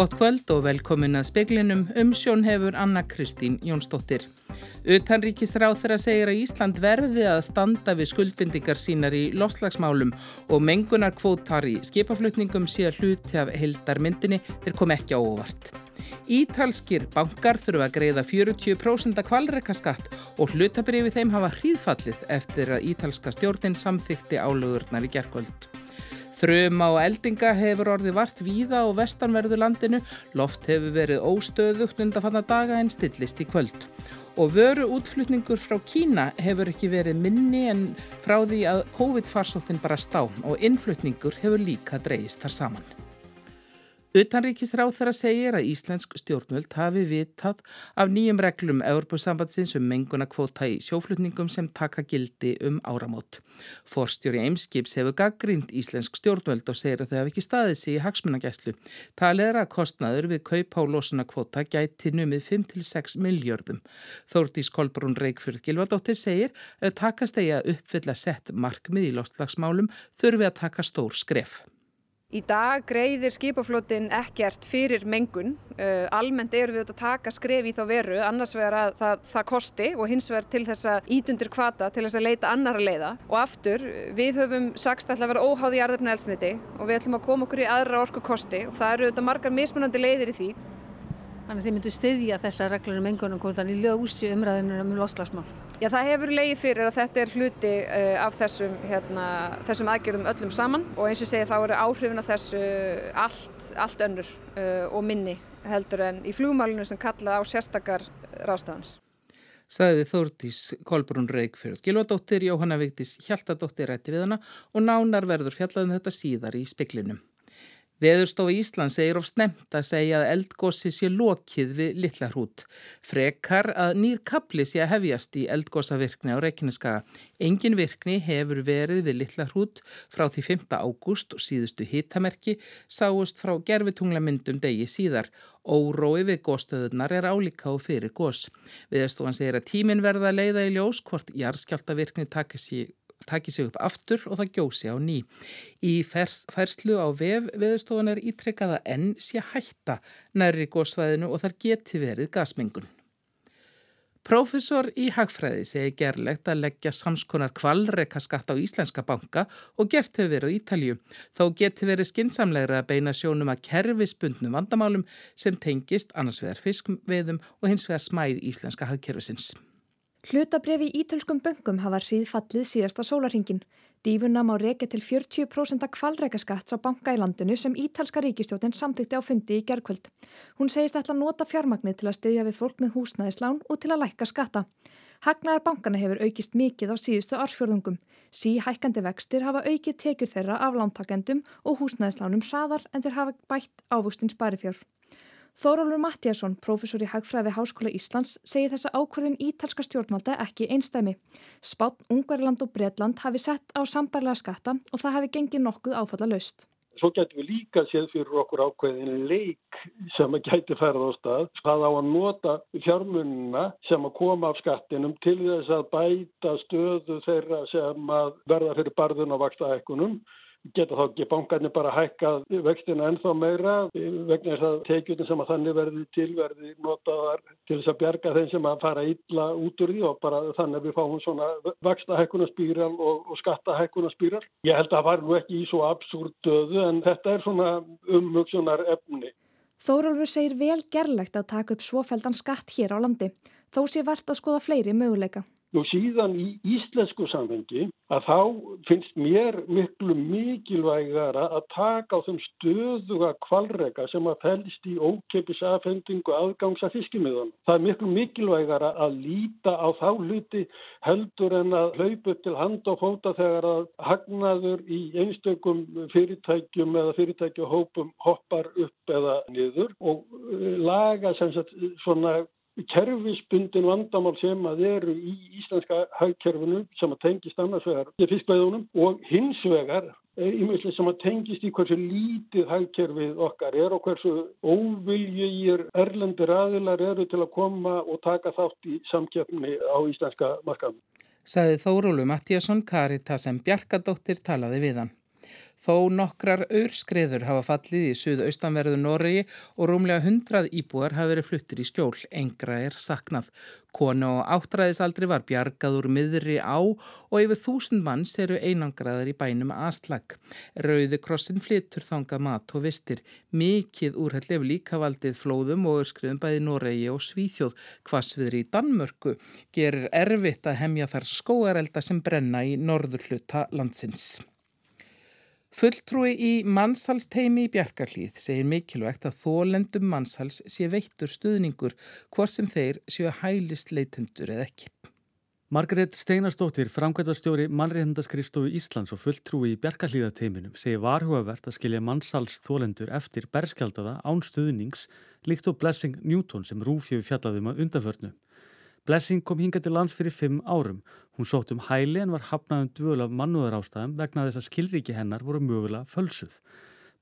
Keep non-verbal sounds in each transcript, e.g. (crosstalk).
Gott kvöld og velkomin að speklinum umsjón hefur Anna Kristín Jónsdóttir. Utanríkisráð þeirra segir að Ísland verði að standa við skuldbindingar sínar í lofslagsmálum og mengunar kvótar í skipaflutningum sé að hluti af heldarmyndinni þeir kom ekki á óvart. Ítalskir bankar þurfa að greiða 40% kvalreikaskatt og hlutabrifi þeim hafa hríðfallið eftir að ítalska stjórnin samþykti álugurnar í gerkvöld. Þrjum á eldinga hefur orði vart víða og vestanverðu landinu, loft hefur verið óstöðugt undan daga en stillist í kvöld. Og vöru útflutningur frá Kína hefur ekki verið minni en frá því að COVID-farsóttin bara stá og innflutningur hefur líka dreyist þar saman. Utanríkisráð þeirra segir að Íslensk stjórnvöld hafi vitað af nýjum reglum Európusambandsins um menguna kvóta í sjóflutningum sem taka gildi um áramót. Forstjóri Eimskips hefur gaggrínt Íslensk stjórnvöld og segir að þau hafi ekki staðið sig í hagsmunagæslu. Talið er að kostnaður við kaup á losuna kvóta gæti numið 5-6 miljardum. Þórtís Kolbrún Reykjörð Gilvardóttir segir að takast eigi að uppfylla sett markmið í lostlagsmálum þurfi að taka stór skref. Í dag greiðir skipaflótin ekkert fyrir mengun. Uh, almennt eru við að taka skref í þá veru, annars vegar að það, það kosti og hins vegar til þess að ítundir kvata til þess að leita annara leiða. Og aftur, við höfum sagst að vera óháð í arðarna elsniti og við ætlum að koma okkur í aðra orku kosti og það eru margar mismunandi leiðir í því. Þannig að þið myndu styðja þessa reglur um mengunum í ljósi umræðinu um loslasmál. Já, það hefur leiði fyrir að þetta er hluti uh, af þessum, hérna, þessum aðgerðum öllum saman og eins og segja þá eru áhrifin af þessu allt, allt önnur uh, og minni heldur en í flugmálinu sem kalla á sérstakar rástafanir. Saðiði Þórtís Kolbrún Reykjörð, Gilvardóttir Jóhanna Vigdís Hjaltadóttir rætti við hana og nánar verður fjallaðum þetta síðar í speklinum. Veðurstofu Ísland segir of snemt að segja að eldgósi sé lokið við Littlarhút. Frekar að nýr kapli sé að hefjast í eldgósavirkni á Reykjaneskaga. Engin virkni hefur verið við Littlarhút frá því 5. ágúst og síðustu hittamerki sáust frá gerfitunglamyndum degi síðar. Órói við góðstöðunar er álíka og fyrir góðs. Veðurstofan segir að tímin verða að leiða í ljós hvort jarðskjáltavirkni takir sér taki sig upp aftur og það gjósi á ný. Í fers, færslu á vef veðustofan er ítrekkaða enn sé hætta næri góðsvæðinu og þar geti verið gasmengun. Profesor í Hagfræði segi gerlegt að leggja samskonar kvalrekaskatt á Íslenska banka og gert hefur verið á Ítalju. Þó geti verið skinsamlegra að beina sjónum að kerfispundnum vandamálum sem tengist annars vegar fiskveðum og hins vegar smæð Íslenska hagkerfisins. Hlutabref í ítölskum böngum hafa hríðfallið síðasta sólarhingin. Dífunna má reykja til 40% kvalreikaskatts á banka í landinu sem ítalska ríkistjótin samtíkti á fundi í gerðkvöld. Hún segist ætla að nota fjármagnir til að styðja við fólk með húsnæðislán og til að lækka skatta. Hagnaðar bankana hefur aukist mikið á síðustu ársfjörðungum. Sí hækkandi vextir hafa aukið tekjur þeirra af lántakendum og húsnæðislánum hraðar en þeir hafa bætt ávustins barifjörð. Þórólur Mattíasson, professor í Hagfræði Háskóla Íslands, segir þessa ákvörðin ítalska stjórnvalda ekki einstæmi. Spátt, Ungverland og Breitland hafi sett á sambarlega skatta og það hafi gengið nokkuð áfalla laust. Svo getur við líka séð fyrir okkur ákveðin leik sem að gæti færða á stað. Það á að nota fjármunna sem að koma af skattinum til þess að bæta stöðu þeirra sem að verða fyrir barðun á vaktaækunum geta þá ekki bankarnir bara hækkað vextina ennþá meira vegna þess að tekjunum sem að þannig verði til verði notaðar til þess að bjarga þeim sem að fara illa út úr því og bara þannig að við fáum svona vakstahækkunarspýral og, og skattahækkunarspýral. Ég held að það var nú ekki í svo absúrt döðu en þetta er svona umhugsunar efni. Þórólfur segir vel gerlegt að taka upp svofeldan skatt hér á landi, þó sé vart að skoða fleiri möguleika. Nú síðan í íslensku samfengi að þá finnst mér miklu mikilvægara að taka á þeim stöðuga kvalrega sem að fælst í ókeppis aðfendingu aðgangs að fiskimiðan. Það er miklu mikilvægara að líta á þá hluti heldur en að hlaupa til hand og fóta þegar að hagnaður í einstökum fyrirtækjum eða fyrirtækjuhópum hoppar upp eða niður og laga sem sagt svona kerfisbundin vandamál sem að eru í íslenska haugkerfinu sem að tengist annars vegar í fiskveðunum og hins vegar ímjöldlega sem að tengist í hversu lítið haugkerfið okkar er og hversu óviljugir erlendir aðilar eru til að koma og taka þátt í samkjöfni á íslenska markaðum. Saði Þórólu Mattíasson, Karita sem Bjarkadóttir talaði við hann. Þó nokkrar aurskreður hafa fallið í suðaustanverðu Noregi og rúmlega hundrað íbúar hafa verið fluttir í skjól. Engra er saknað. Kona og áttræðisaldri var bjargað úr miðri á og yfir þúsund manns eru einangraðar í bænum Aslag. Rauði krossin flyttur þangað mat og vistir. Mikið úrhæll ef líkavaldið flóðum og öskriðum bæði Noregi og Svíþjóð. Hvasviðri í Danmörku gerir erfitt að hemja þar skóarelda sem brenna í norður hluta landsins. Fulltrúi í mannsalsteimi í Bjarkarlíð segir mikilvægt að þólendum mannsals sé veittur stuðningur hvort sem þeir séu hælist leitendur eða ekki. Margret Steinarstóttir, framkvæmdarstjóri mannreitendaskrifstofu Íslands og fulltrúi í Bjarkarlíðateiminum segir varhugavert að skilja mannsals þólendur eftir berskjaldaða án stuðnings líkt og Blessing Newton sem rúfjöfu fjallaðum að undaförnu. Blessing kom hinga til lands fyrir fimm árum. Hún sótt um hæli en var hafnaðum dvöl af mannúðar ástæðum vegna þess að skilríki hennar voru mögulega fölsuð.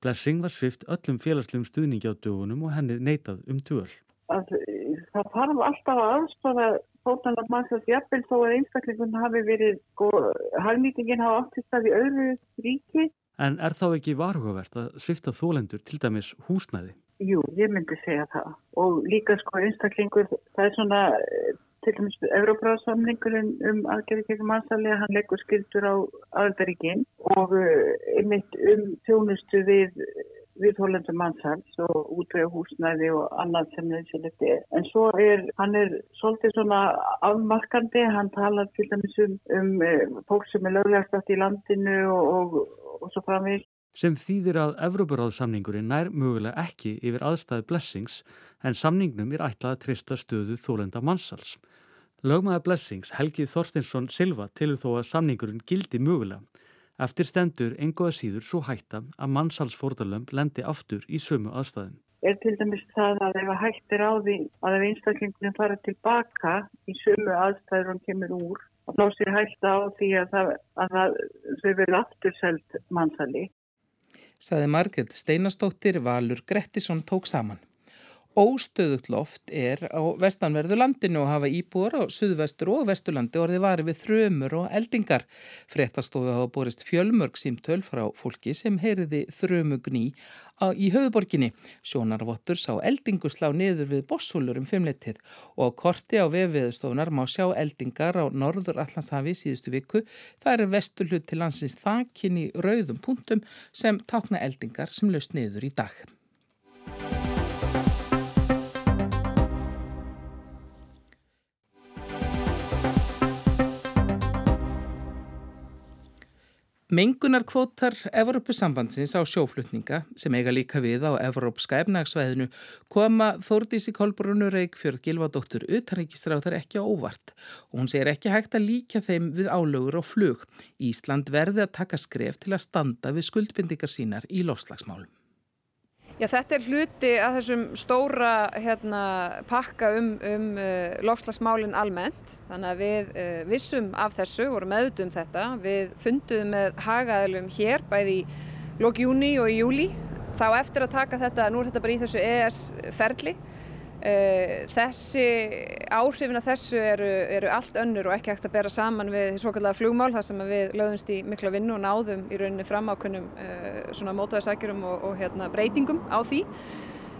Blessing var svift öllum félagslegum stuðningi á dögunum og henni neitað um dvöl. Það þarf alltaf að aðstofa fótan af mannsins jafnvel þó að einstaklingun hafi verið, halnýtingin hafa áttist að í öðru ríki. En er þá ekki varhugavert að svifta þólendur til dæmis húsnæði? Jú, ég myndi segja það og líka sko einstaklingur, það er svona til dæmis Európráðsamningurinn um aðgerði gegn mannsæli hann leggur skildur á aðaldaríkinn og eh, einmitt um þjónustu við við hólendum mannsæls og útvega húsnæði og annað sem nefnsilegt er. En svo er, hann er svolítið svona afmarkandi, hann talar til dæmis um, um eh, fólk sem er löglegast í landinu og, og, og svo framvegð sem þýðir að Evrópuráðsamningurinn nær mögulega ekki yfir aðstæði blessings en samningnum er ætlað að trista stöðu þólenda mannsals. Lögmaða blessings Helgi Þorstinsson Silva tilur þó að samningurinn gildi mögulega. Eftir stendur engoða síður svo hætta að mannsalsfórtalömp lendi aftur í sömu aðstæðin. Er til dæmis það að ef hættir á því að ef einstaklingunum fara tilbaka í sömu aðstæður hann kemur úr, þá sér hætta á því að það, að það þau verið aftur selt mannsali saði Margret Steinastóttir Valur Grettisson tók saman. Óstöðugt loft er á vestanverðu landinu og hafa íbúar á suðvestur og vesturlandi orðið var við þrömur og eldingar. Frettastofu hafa borist fjölmörg símtöl frá fólki sem heyriði þrömugni í höfuborginni. Sjónarvottur sá eldinguslá niður við bossúlur um fimmleitið og korti á vefiðustofunar má sjá eldingar á norður Allandshafi síðustu viku. Það er vesturlut til landsins þakin í rauðum punktum sem tákna eldingar sem löst niður í dag. Mengunarkvótar Evrópusambandsins á sjóflutninga sem eiga líka við á Evrópska efnagsvæðinu koma Þórdísi Kolbrunur Reykjörð Gilvadóttur utanríkistráðar ekki á óvart og hún segir ekki hægt að líka þeim við álögur og flug. Ísland verði að taka skref til að standa við skuldbindingar sínar í lofslagsmálum. Já, þetta er hluti að þessum stóra hérna, pakka um, um uh, lofslagsmálinn almennt. Þannig að við uh, vissum af þessu, vorum meðutum um þetta. Við funduðum með hagaðilum hér, bæði í lók júni og í júli. Þá eftir að taka þetta, nú er þetta bara í þessu EES ferli. Eh, þessi áhrifin af þessu eru, eru allt önnur og ekki hægt að bera saman við því svo kallega flugmál þar sem við lögðumst í mikla vinnu og náðum í rauninni fram ákunnum uh, svona mótaðarsækjurum og, og hérna, breytingum á því.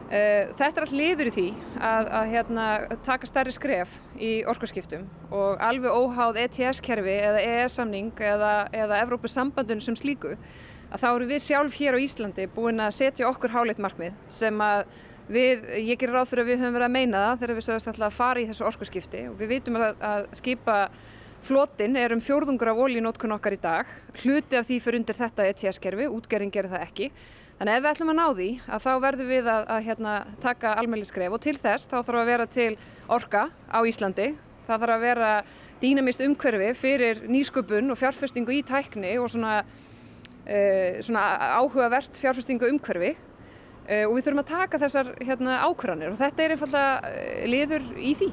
Uh, þetta er allt liður í því að, að hérna, taka stærri skref í orkurskiptum og alveg óháð ETS-kerfi eða EES-samning eða, eða Evrópussambandun sem slíku að þá eru við sjálf hér á Íslandi búin að setja okkur háleitt markmið sem að Við, ég gerir ráð fyrir að við höfum verið að meina það þegar við sögumst alltaf að fara í þessu orkusskipti og við vitum að, að skipa flotin er um fjórðungur af ólínótkun okkar í dag. Hluti af því fyrir undir þetta ETS-kerfi, útgerðin gerir það ekki. Þannig ef við ætlum að ná því að þá verðum við að, að hérna, taka almeinliskref og til þess þá þarf að vera til orka á Íslandi. Það þarf að vera dýnamist umhverfi fyrir nýsköpun og fjárfestingu í tækni og svona, uh, svona áhugavert fjárfestingu umhverfi og við þurfum að taka þessar hérna, ákvarðanir og þetta er einfallega eh, liður í því.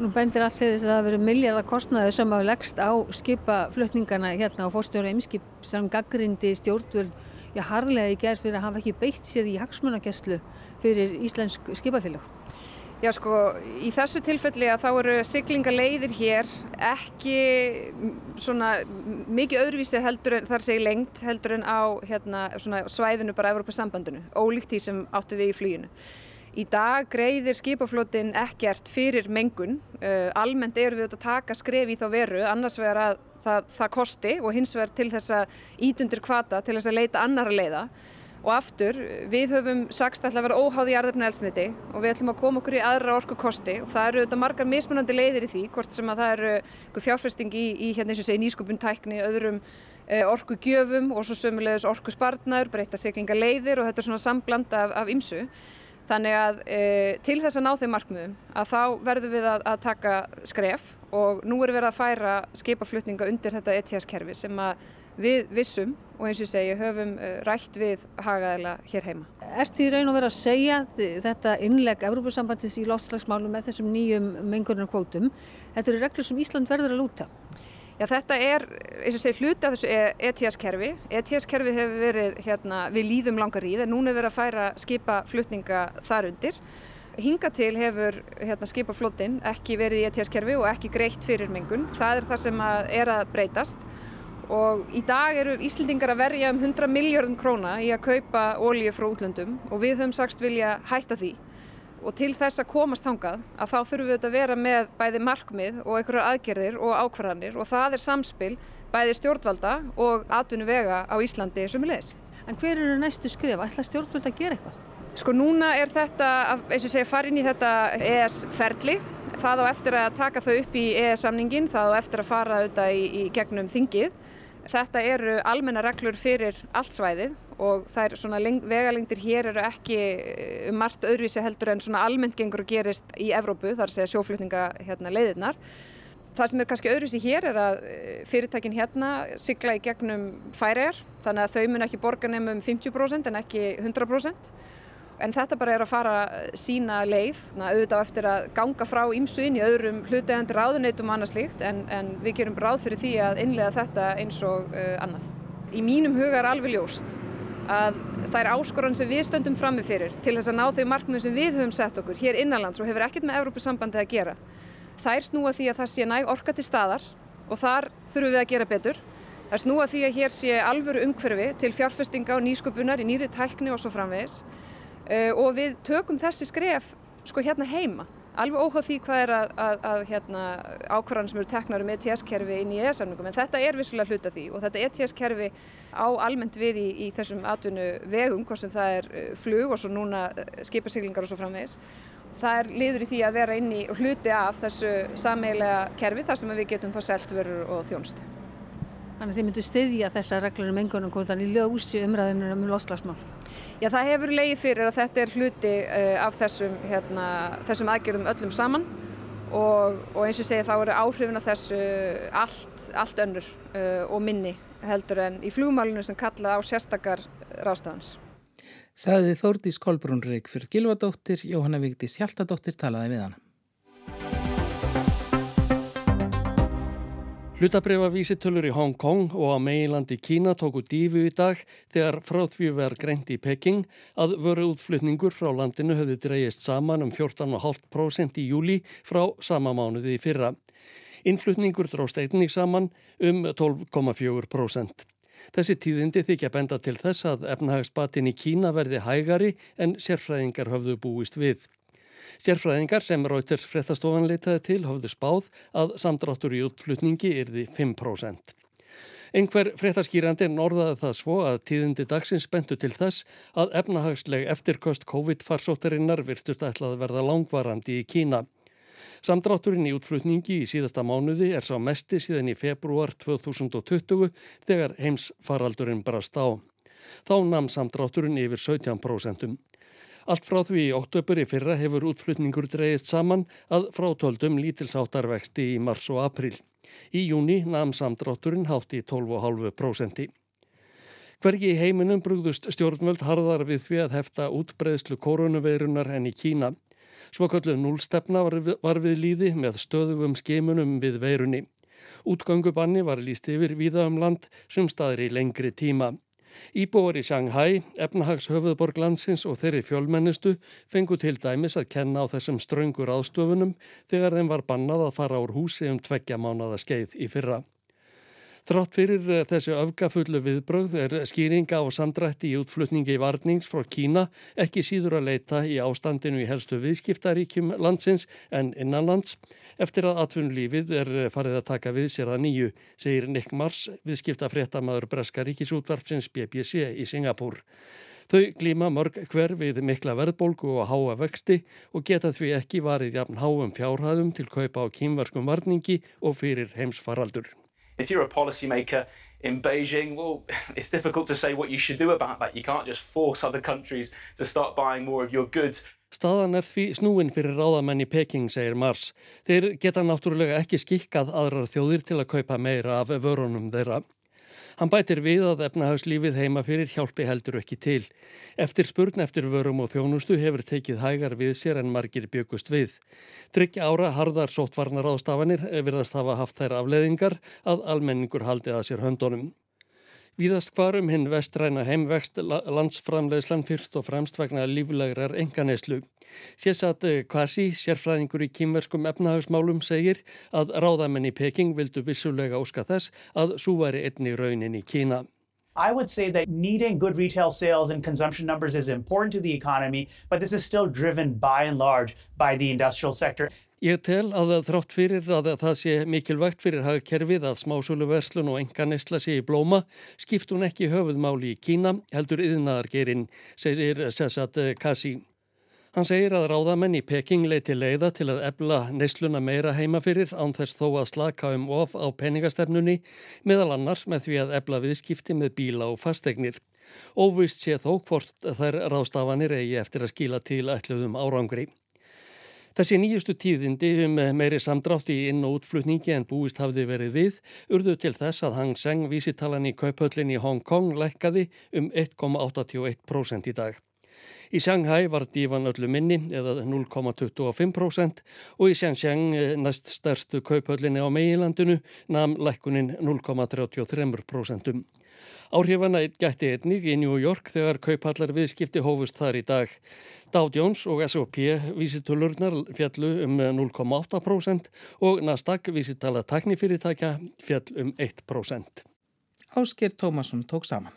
Nú bendir allt þess að það verið miljardar kostnaði sem hafa leggst á skipaflutningana hérna á fórstjóra ymskip sem gaggrindi stjórnvöld já harlega í gerð fyrir að hafa ekki beitt sér í hagsmunagesslu fyrir íslensk skipafélag. Já sko, í þessu tilfelli að þá eru siglingaleiðir hér ekki svona mikið öðruvísi heldur en þar segi lengt heldur en á hérna, svæðinu bara Evropasambandinu, ólíkt því sem áttu við í flýinu. Í dag greiðir skipaflótin ekkert fyrir mengun, uh, almennt eru við að taka skref í þá veru, annars vegar að það, það kosti og hins vegar til þess að ítundir kvata til þess að leita annara leiða. Og aftur, við höfum sagst að það vera óháði í arðefna elsniti og við ætlum að koma okkur í aðra orku kosti og það eru auðvitað margar mismunandi leiðir í því, hvort sem að það eru fjárfesting í, í hérna eins og segi nýsköpuntækni, öðrum e, orku gjöfum og svo sömulegis orku spartnaður, breyta siglinga leiðir og þetta er svona sambland af, af ymsu. Þannig að e, til þess að ná þeim markmiðum að þá verðum við að, að taka skref og nú er verið að færa skipaflutninga undir þetta ETS-kerfi sem að við vissum og eins og ég segi höfum eh, rætt við hagaðila hér heima. Ertu í raun og verið að segja þetta innleg Európa-sambandis í láttslagsmálum með þessum nýjum mengunarkvótum? Þetta eru reglur sem Ísland verður að lúta? Já þetta er, eins og segi, hluti af þessu ETS-kerfi. ETS-kerfi hefur verið hérna, við líðum langar í það, núna er verið að færa skipa flutninga þar undir. Hinga til hefur hérna, skipaflottin ekki verið í ETS-kerfi og ekki greitt fyrir mengun. Það er það sem að er að breytast og í dag eru Íslendingar að verja um 100 miljardum króna í að kaupa ólíu frá útlöndum og við höfum sagst vilja hætta því og til þess að komast hangað að þá þurfum við að vera með bæði markmið og einhverjar aðgerðir og ákvarðanir og það er samspil bæði stjórnvalda og atvinnu vega á Íslandi sem er leiðis. En hver eru næstu skrif? Ætla stjórnvalda að gera eitthvað? Sko núna er þetta, eins og segja, farin í þetta ES-ferli. Það á eftir að taka þau upp í ES-samningin, það á eftir að fara auðvitað í, í gegnum þingið. Þetta eru almenna reglur fyrir allt svæðið og það er vegalengdir hér eru ekki um margt öðruvísi heldur en svona almennt gengur og gerist í Evrópu, þar sé sjóflutninga hérna, leiðirnar. Það sem er kannski öðruvísi hér er að eh, fyrirtækin hérna sigla í gegnum færiðar þannig að þau mun ekki borga nefnum 50% en ekki 100%. En þetta bara er að fara sína leið, auðvitað eftir að ganga frá ímsuðin í öðrum hlutegandi ráðuneytum og annað slíkt en, en við gerum ráð fyrir því að innlega þetta eins og uh, annað. Í mínum huga er alveg ljóst að það er áskoran sem við stöndum frammi fyrir til þess að ná þau markmiðum sem við höfum sett okkur hér innanlands og hefur ekkert með Evrópusambandi að gera. Það er snúa því að það sé næg orka til staðar og þar þurfum við að gera betur. Það er snúa því að hér sé alvöru umhverfi til fjárfestinga og nýsköpunar í nýri tækni og svo framvegis uh, og við tökum þessi skref sko hérna heima alveg óháð því hvað er að, að, að hérna, ákvarðan sem eru teknar um ETS-kerfi inn í EES-samningum en þetta er vissulega hluta því og þetta ETS-kerfi á almennt við í, í þessum atvinnu vegum, hvort sem það er uh, flug og svo núna uh, skipasiglingar og svo framvegis. Það er liður í því að vera inn í hluti af þessu sameilega kerfi þar sem við getum þá selt verur og þjónstu. Þannig að þið myndu styðja þessa reglur um engunum kvotan í ljósi umræðinu um loslagsmál? Já, það hefur leiði fyrir að þetta er hluti uh, af þessum, hérna, þessum aðgjörðum öllum saman og, og eins og segja þá eru áhrifin af þessu allt, allt önnur uh, og minni heldur en í flugmálinu sem kalla á sérstakar rástafanir. Saði Þórdís Kolbrún Reykjörg fyrir Gilvardóttir, Jóhanna Vigdís Hjaltadóttir talaði við hana. Hlutabrifa vísitölur í Hong Kong og á meilandi Kína tóku dífu í dag þegar frá því verð greint í Peking að vöru útflutningur frá landinu höfði dreyist saman um 14,5% í júli frá sama mánuði í fyrra. Innflutningur dróst einnig saman um 12,4%. Þessi tíðindi þykja benda til þess að efnahagsbatin í Kína verði hægari en sérfræðingar höfðu búist við. Sérfræðingar sem Reuters fréttastofan leitaði til hafðu spáð að samdráttur í útflutningi yrði 5%. Einhver fréttaskýrandi norðaði það svo að tíðindi dagsins bentu til þess að efnahagsleg eftirkost COVID-farsóttarinnar virtust ætlað verða langvarandi í Kína. Samdrátturinn í útflutningi í síðasta mánuði er sá mesti síðan í februar 2020 þegar heims faraldurinn brast á. Þá namn samdrátturinn yfir 17%. Allt frá því í oktober í fyrra hefur útflutningur dreyist saman að frátöldum lítilsáttarvexti í mars og april. Í júni namn samdrátturinn hátt í 12,5%. Hvergi í heiminum brúðust stjórnvöld harðar við því að hefta útbreðslu koronaveirunar enn í Kína. Svoköllu núlstefna var, við líði með stöðugum skemunum við veirunni. Útgangubanni var líst yfir víða um land sem staðir í lengri tíma. Íbúar í Shanghai, efnahags höfuðborg landsins og þeirri fjölmennustu fengu til dæmis að kenna á þessum ströngur ástofunum þegar þeim var bannað að fara úr húsi um tveggja mánada skeið í fyrra. Þrátt fyrir eh, þessu öfgafullu viðbröð er skýringa og samdrætti í útflutningi í varnings frá Kína ekki síður að leita í ástandinu í helstu viðskiptaríkjum landsins en innanlands eftir að atvinnulífið er farið að taka við sér að nýju, segir Nick Mars, viðskiptafréttamaður Breska ríkisútvarpsins BBC í Singapúr. Þau glíma mörg hver við mikla verðbólgu og háa vexti og geta því ekki varið jafn háum fjárhæðum til kaupa á kýmverskum varningi og fyrir heimsfaraldur. If you're a policymaker in Beijing, well, (laughs) it's difficult to say what you should do about that. You can't just force other countries to start buying more of your goods. Staðan er því snúin fyrir ráðamenn í Peking, segir Mars. Þeir geta náttúrulega ekki skikkað aðrar þjóðir til að kaupa meira af vörunum þeirra. Hann bætir við að efnahagslífið heima fyrir hjálpi heldur ekki til. Eftir spurn eftir vörum og þjónustu hefur tekið hægar við sér en margir byggust við. Tryggja ára harðar sóttvarnar ástafanir virðast hafa haft þær afleðingar að almenningur haldi að sér höndunum. Víðast hvarum hinn vestræna heimvext landsframlegslan fyrst og fremst vegna líflegrar enganeyslu. Sésat Kvasi, sérfræðingur í kýmverskum efnahagsmálum, segir að ráðamenn í Peking vildu vissulega óska þess að svo væri einni raunin í Kína. I would say that needing good retail sales and consumption numbers is important to the economy, but this is still driven by and large by the industrial sector. Ég tel að þrátt fyrir að það sé mikilvægt fyrir hagkerfið að smásölu verslun og enga nesla sé í blóma, skipt hún ekki höfuðmáli í Kína, heldur yðnaðargerinn, segir Sessat Kasi. Hann segir að ráðamenn í Peking leiti leiða til að ebla nesluna meira heima fyrir án þess þó að slaka um of á peningastefnunni, meðal annars með því að ebla viðskipti með bíla og fastegnir. Óvist sé þó hvort þær rástafanir eigi eftir að skila til ætluðum árangri. Þessi nýjustu tíðindi um meiri samdrátt í inn- og útflutningi en búist hafði verið við urðu til þess að Hang Seng vísitalan í kauphöllin í Hong Kong lækkaði um 1,81% í dag. Í Shanghai var dífan öllu minni eða 0,25% og í Shenzhen eh, næst stærstu kauphöllinni á meilandinu namn lækkunin 0,33%. Áhrifana gætti einnig í New York þegar kaupallar viðskipti hófust þar í dag. Dow Jones og S&P vísitölurnar fjallu um 0,8% og Nasdaq vísitala taknifyrirtækja fjall um 1%. Ásker Tómasson tók saman.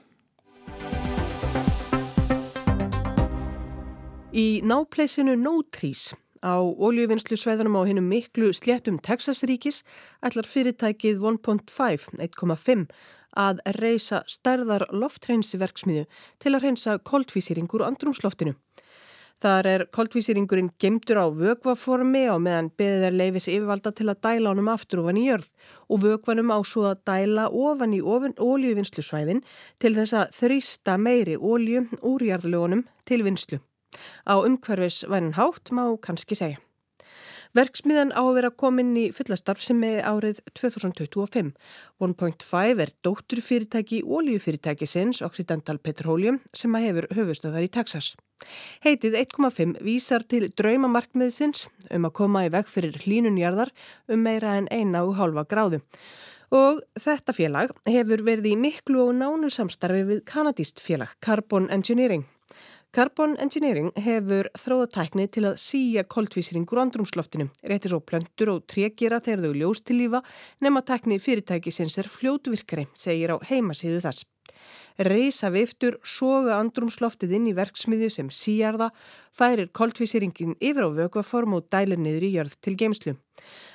Í nápleysinu No Trees á oljuvinnslu sveðanum á hinnum miklu sléttum Texasríkis ætlar fyrirtækið 1.5, 1.5 að reysa stærðar loftreinsiverksmiðu til að reynsa koldvísýringur andrumsloftinu. Þar er koldvísýringurinn gemdur á vögvaformi á meðan beðið er leifis yfirvalda til að dæla honum aftur ofan í jörð og vögvanum á svo að dæla ofan í óljuvinnslusvæðin til þess að þrýsta meiri ólju úr jarðlugunum til vinslu. Á umhverfisvænin hátt má kannski segja. Verksmiðan á að vera komin í fullastarf sem er árið 2025. 1.5 er dótturfyrirtæki í óljufyrirtækisins Occidental Petroleum sem að hefur höfustöðar í Texas. Heitið 1.5 vísar til draumamarkmiðsins um að koma í veg fyrir hlínunjarðar um meira en eina og hálfa gráðu. Og þetta félag hefur verið í miklu og nánu samstarfi við kanadíst félag Carbon Engineering. Carbon Engineering hefur þróðatækni til að síja koldvísringur andrumsloftinu, réttir svo plöntur og trekjera þegar þau ljós til lífa nema tækni fyrirtæki sinns er fljótvirkari, segir á heimasíðu þess. Reisa viftur, soga andrumsloftið inn í verksmiðju sem síjarða, færir koldvísiringin yfir á vökuaform og dælir niður í jörð til geimslu.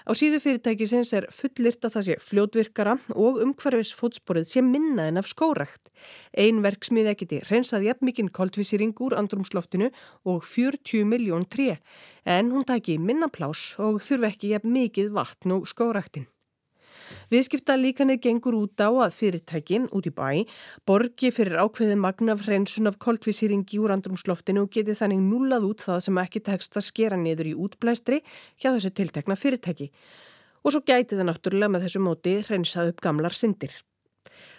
Á síðu fyrirtækisins er fullirt að það sé fljótvirkara og umhverfis fótsporið sé minna en af skórekt. Ein verksmiðja geti reynsað jafn mikinn koldvísiring úr andrumsloftinu og 40 miljón tré en hún taki minna plás og þurfi ekki jafn mikið vatn og skórektin. Viðskipta líkanið gengur út á að fyrirtæki út í bæ borgi fyrir ákveðin magnaf hreinsun af koltvísýringi úr andrumsloftinu og geti þannig núlað út það sem ekki tekst að skera niður í útblæstri hjá þessu tiltekna fyrirtæki. Og svo gæti það náttúrulega með þessu móti hreinsað upp gamlar syndir.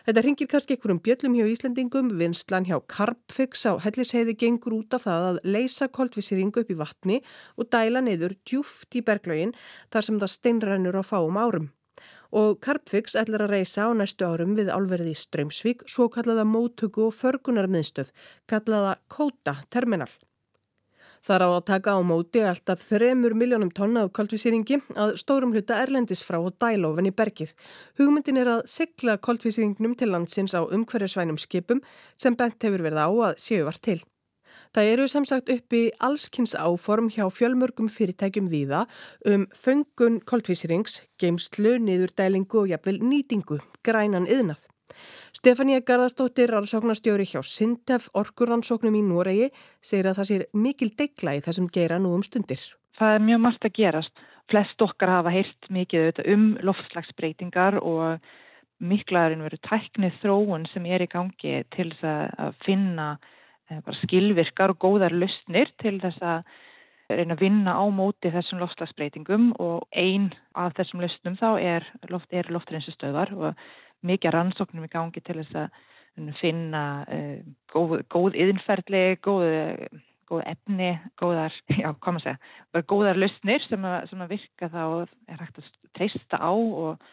Þetta ringir kannski einhverjum bjöllum hjá Íslandingum, vinslan hjá Karpfix á helliseiði gengur út af það að leysa koltvísýringu upp í vatni og dæla niður djúft í berglögin þar sem það steinrænur á fáum árum og Karpfix ætlar að reysa á næstu árum við álverði í Strömsvík svo kallaða móttöku og förgunarmiðstöð, kallaða Kóta terminal. Það er á að taka á móti alltaf 3 miljónum tonna af koltvísýringi að stórum hluta erlendis frá og dælófin í bergið. Hugmyndin er að sigla koltvísýringnum til landsins á umhverjusvænum skipum sem bent hefur verið á að séu var til. Það eru sem sagt uppi allskynns áform hjá fjölmörgum fyrirtækjum viða um föngun koltvísýrings, geimslu, niðurdælingu og jafnvel nýtingu, grænan yðnað. Stefania Garðarstóttir, rannsóknarstjóri hjá Sintef orkurannsóknum í Noregi, segir að það sér mikil degla í þessum geira nú um stundir. Það er mjög margt að gerast. Flest okkar hafa heyrt mikið um loftslagsbreytingar og miklaðurinn veru tæknið þróun sem er í gangi til að finna skilvirkar og góðar lustnir til þess að reyna að vinna á móti þessum loftslagsbreytingum og einn af þessum lustnum þá er, loft, er loftreynsistöðar og mikið rannsóknum í gangi til þess að finna uh, góð, góð yðinferðli, góð, góð efni, góðar, (laughs) já, koma að segja, bara góðar lausnir sem sem að virka þá er hægt að treysta á og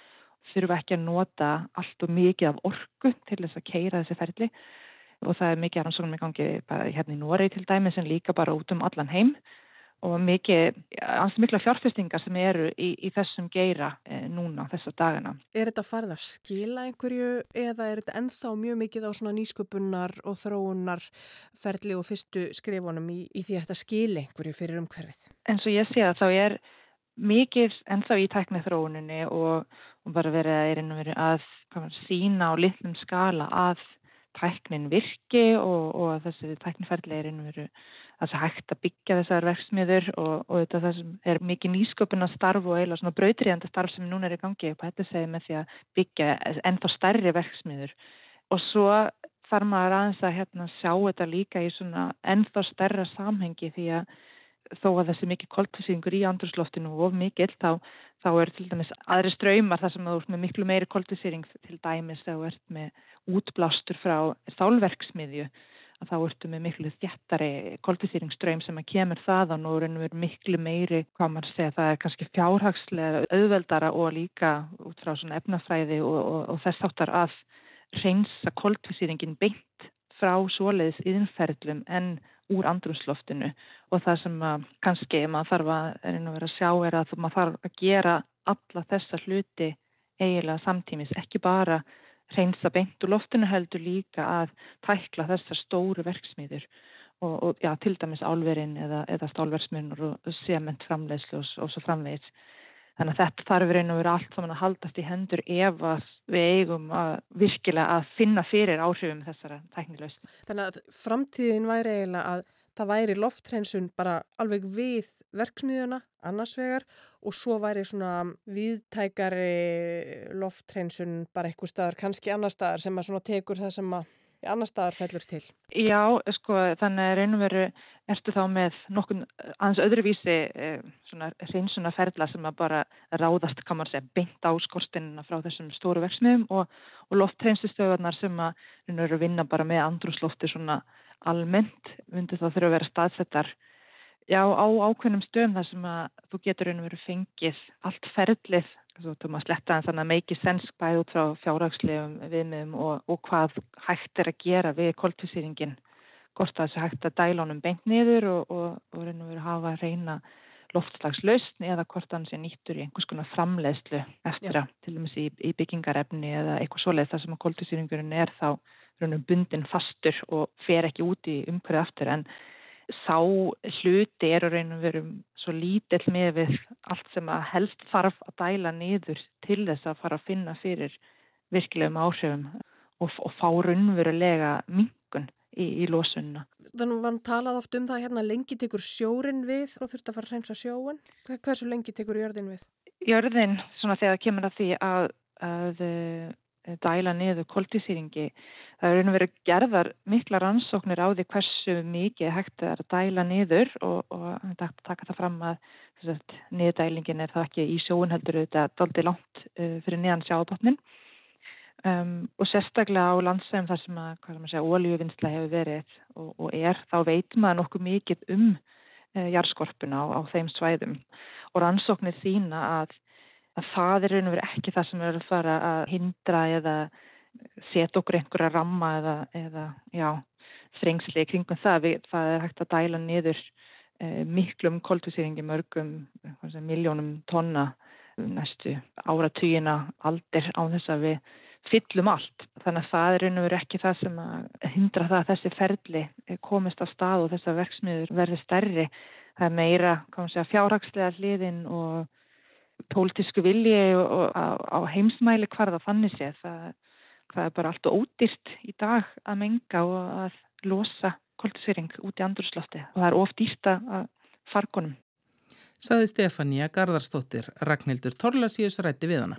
þurfa ekki að nota allt og mikið af orgu til þess að keira þessi ferðli og það er mikið rannsóknum í gangi bara hérna í Nóri til dæmi sem líka bara út um allan heim og mikið, alls mikla fjárfestingar sem eru í, í þessum geira e, núna þessar dagana. Er þetta farið að skila einhverju eða er þetta ennþá mjög mikið á svona nýsköpunnar og þróunar ferli og fyrstu skrifunum í, í því að þetta skili einhverju fyrir umhverfið? En svo ég sé að þá er mikið ennþá í tæknið þróuninni og, og bara verið að, að, að sína á litlum skala að tæknin virki og, og að þessi tækniferðli er einhverju það sé hægt að byggja þessar verksmiður og, og þetta það sem er mikið nýsköpuna starf og eiginlega svona brautriðanda starf sem núna er í gangi og þetta segir með því að byggja ennþá stærri verksmiður og svo þarf maður aðeins að hérna, sjá þetta líka í svona ennþá stærra samhengi því að þó að þessi mikið koltvísýringur í andrusloftinu og of mikill þá, þá er til dæmis aðri ströymar þar sem þú ert með miklu meiri koltvísýring til dæmis þú ert með útblástur frá stálverksmiðju að þá ertu með miklu þjættari kolfisýringsströym sem að kemur þaðan og verður miklu meiri, hvað mann segja, það er kannski fjárhagslega auðveldara og líka út frá svona efnafræði og, og, og þess áttar að reynsa kolfisýringin beint frá svoleiðis yðinferðlum en úr andrumsloftinu og það sem kannski maður þarf að, að sjá er að maður þarf að gera alla þessa hluti eiginlega samtímis, ekki bara reynsa beint úr loftinu heldur líka að tækla þessar stóru verksmiður og, og já, til dæmis álverinn eða, eða stálverksmiðnur og sementframlegslu og, og svo framvegis. Þannig að þetta þarf verið að vera allt saman að haldast í hendur ef við eigum að virkilega að finna fyrir áhrifum þessara tæknilausn. Þannig að framtíðin væri eiginlega að það væri loftrensun bara alveg við verksmiðuna annars vegar og svo væri svona viðtækari lofthreinsun bara eitthvað staðar, kannski annar staðar sem að tekur það sem að annar staðar fellur til. Já, sko, þannig að reynum veru ertu þá með nokkun aðeins öðruvísi eh, svona hreinsuna ferðla sem að bara ráðast, kann man segja, beint á skorsteinina frá þessum stóru verksmiðum og, og lofthreinsustöðunar sem að reynum veru vinna bara með andruslofti svona almennt, myndi þá þurfa að vera staðsettar Já, á ákveðnum stöðum þar sem að þú getur einhverju verið fengið allt ferðlið, þú veist, að sletta en þannig að meiki sensk bæð út frá fjárhagslegum viðmiðum og, og hvað hægt er að gera við koltvísýringin, hvort það sé hægt að dæla honum beint niður og, og, og einhverju hafa að reyna loftslagslausn eða hvort hann sé nýttur í einhvers konar framleiðslu eftir að, til dæmis í, í byggingarefni eða eitthvað svoleið þar sem að koltvísýringurinn er þá bundin fastur og fer ekki út í umhverju aftur. En sá hluti er að reyna að vera svo lítill með við allt sem að helst þarf að dæla niður til þess að fara að finna fyrir virkilegum áhrifum og, og fá raunverulega mingun í, í losunna. Þannig var hann talað oft um það hérna lengi tekur sjórin við og þurft að fara að reynsa sjóin. Hversu lengi tekur jörðin við? Jörðin, svona þegar kemur að því að, að dæla niður koltísýringi. Það er raun og verið gerðar mikla rannsóknir á því hversu mikið hægt er að dæla niður og, og taka það fram að niðurdælingin er það ekki í sjóun heldur þetta doldi langt uh, fyrir niðan sjábotnin um, og sérstaklega á landsæðum þar sem að, ólíuvinnsla hefur verið og, og er, þá veit maður nokkuð mikið um uh, jarðskorpuna á, á þeim svæðum. Og rannsóknir þína að að það er raun og verið ekki það sem er að fara að hindra eða setja okkur einhverja ramma eða, eða já, þrengsli kringum það. Við, það er hægt að dæla niður eh, miklum koltusýringi mörgum miljónum tonna næstu áratugina aldir á þess að við fyllum allt. Þannig að það er verið ekki það sem að hindra það að þessi ferli komist á stað og þess að verksmiður verði stærri. Það er meira segja, fjárhagslega hliðin og pólitísku vilji og, og, á, á heimsmæli hvar það fannig sé. Það, það er bara allt og ódýrt í dag að menga og að losa koltisvering út í andurslofti og það er oft dýrsta fargunum. Saði Stefania Garðarstóttir, Ragnhildur Torlasíus rætti við hana.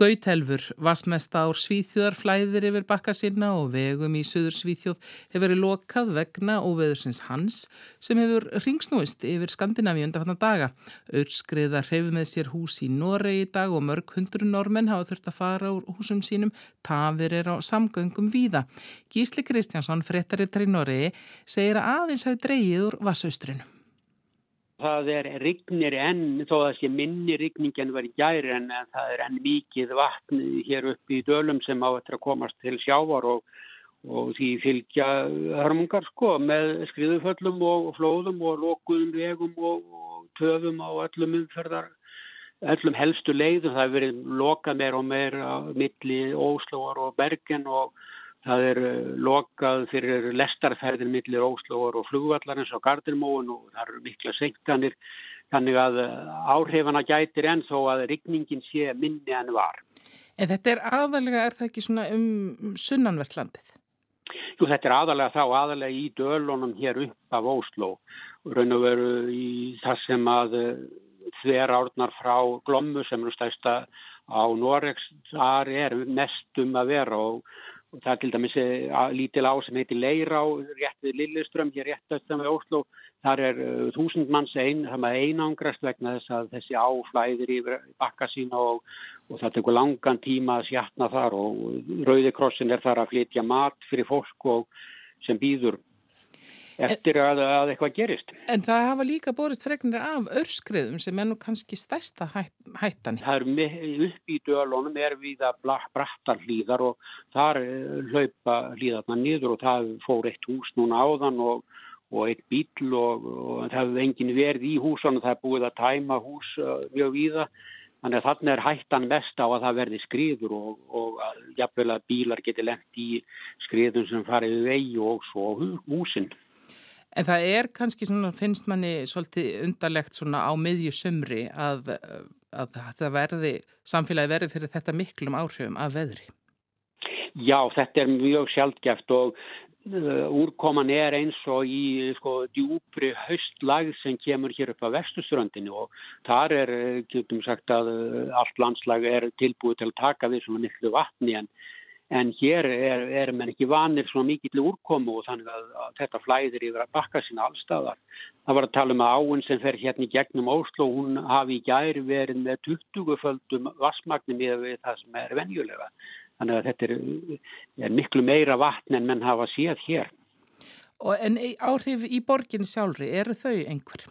Gautelfur, vasmesta ár Svíþjóðar flæðir yfir bakka sinna og vegum í söður Svíþjóð hefur verið lokað vegna óveðursins hans sem hefur ringsnúist yfir Skandinavíu undanfanna daga. Öllskriða hreyfi með sér hús í Noregi í dag og mörg hundru normenn hafa þurft að fara úr húsum sínum, tafir er á samgöngum víða. Gísli Kristjánsson, frettarittar í Noregi, segir að aðeins hafi dreyið úr vassaustrinu. Það er rignir enn, þó að sé minni rigning en verið gæri en það er enn mikið vatn hér upp í dölum sem á að komast til sjávar og, og því fylgja hörmungar sko með skriðuföllum og flóðum og lokuðum vegum og, og töfum á öllum umferðar, öllum helstu leiðum. Það hefur verið lokað meir og meir á milli Óslóar og Bergen og Það er eh, lokað fyrir lestarferðin millir Óslóður og flugvallarins á Gardirmóun og það eru mikla senkanir þannig að eh, áhrifana gætir enn þó að rigningin sé minni enn var. En þetta er aðalega, er það ekki svona um sunnanvertlandið? Jú, þetta er aðalega þá, aðalega í dölunum hér upp af Ósló. Raun og veru í það sem að eh, þver árnar frá Glommu sem eru stæsta á Noregs, þar er mestum að vera og og það er til dæmis lítil á sem heitir Leirá, rétt við Lilleström, hér rétt öttan við Óslo. Þar er uh, þúsund manns einn, það með einangrast vegna þess að þessi áflæðir yfir bakka sína og, og það tekur langan tíma að sjatna þar og Rauðikrossin er þar að flytja mat fyrir fólk og sem býður eftir að, að eitthvað gerist. En það hafa líka borist fregnir af örskriðum sem er nú kannski stærsta hætt, hættan. Það er upp í dölunum er við að brattar hlýðar og þar eh, hlaupa hlýðarna niður og það fór eitt hús núna áðan og, og eitt bíl og, og það hefur engin verið í húsunum, það er búið að tæma hús uh, mjög víða. Þannig að þarna er hættan mest á að það verði skriður og, og að bílar geti lengt í skriðum sem farið vegi og svo húsinn. En það er kannski svona, finnst manni svolítið undarlegt svona á miðju sömri að, að það verði, samfélagi verði fyrir þetta miklum áhrifum af veðri. Já, þetta er mjög sjálfgeft og uh, úrkoman er eins og í sko djúpri höstlag sem kemur hér upp á vestuströndinu og þar er, getum sagt að uh, allt landslag er tilbúið til að taka við svona miklu vatni en En hér er, er menn ekki vanir svona mikill úrkomu og þannig að, að þetta flæðir yfir að bakka sína allstaðar. Það var að tala um að áinn sem fer hérna í gegnum Óslo, hún hafi í gæri verið með 20-földum vassmagnum yfir það sem er venjulega. Þannig að þetta er, er miklu meira vatn en menn hafa séð hér. Og en áhrif í borgin sjálfri, eru þau einhver?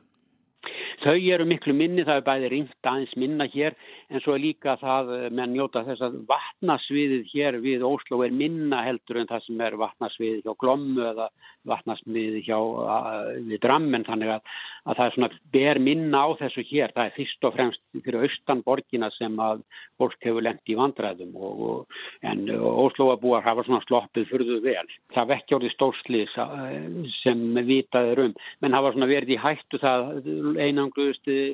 Þau eru miklu minni, það er bæði ringt aðeins minna hér en svo er líka það eh, með njóta þess að vatnasviðið hér við Óslo er minna heldur en það sem er vatnasviðið hjá Glommu eða vatnasviðið hjá við Drammen þannig að, að það er svona ber minna á þessu hér. Það er fyrst og fremst fyrir austanborgina sem að fólk hefur lengt í vandræðum og, og, en Ósloabúar hafa svona sloppið fyrðu vel. Það vekkjórið stórslis eh, sem vitaður um menn hafa svona verið í hættu það einan einangluðust eh,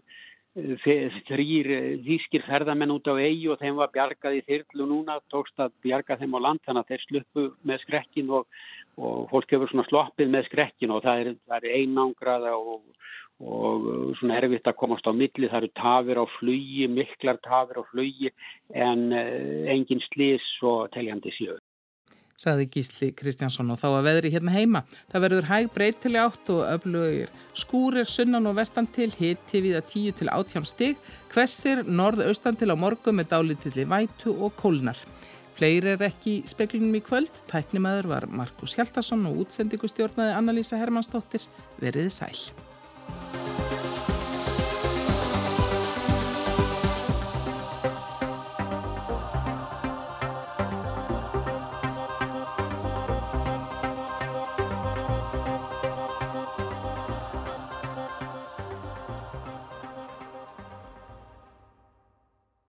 þrýr þýskir ferðamenn út á eigi og þeim var bjargað í þyrlu núna, tókst að bjarga þeim á land þannig að þeir sluppu með skrekkin og, og fólk hefur svona sloppið með skrekkin og það er, það er einangraða og, og svona erfitt að komast á milli, það eru tafir á flugi, miklar tafir á flugi en eh, engin slís og teljandi síður saði Gísli Kristjánsson og þá að veðri hérna heima. Það verður hæg breytileg átt og öflugir skúrir sunnan og vestan til hitti við að 10 til 18 stig, hversir norð-austan til á morgu með dálitilli vætu og kólnar. Fleiri er ekki í speklinum í kvöld. Tæknimaður var Markus Hjaltarsson og útsendingustjórnaði Annalísa Hermannsdóttir. Verið sæl.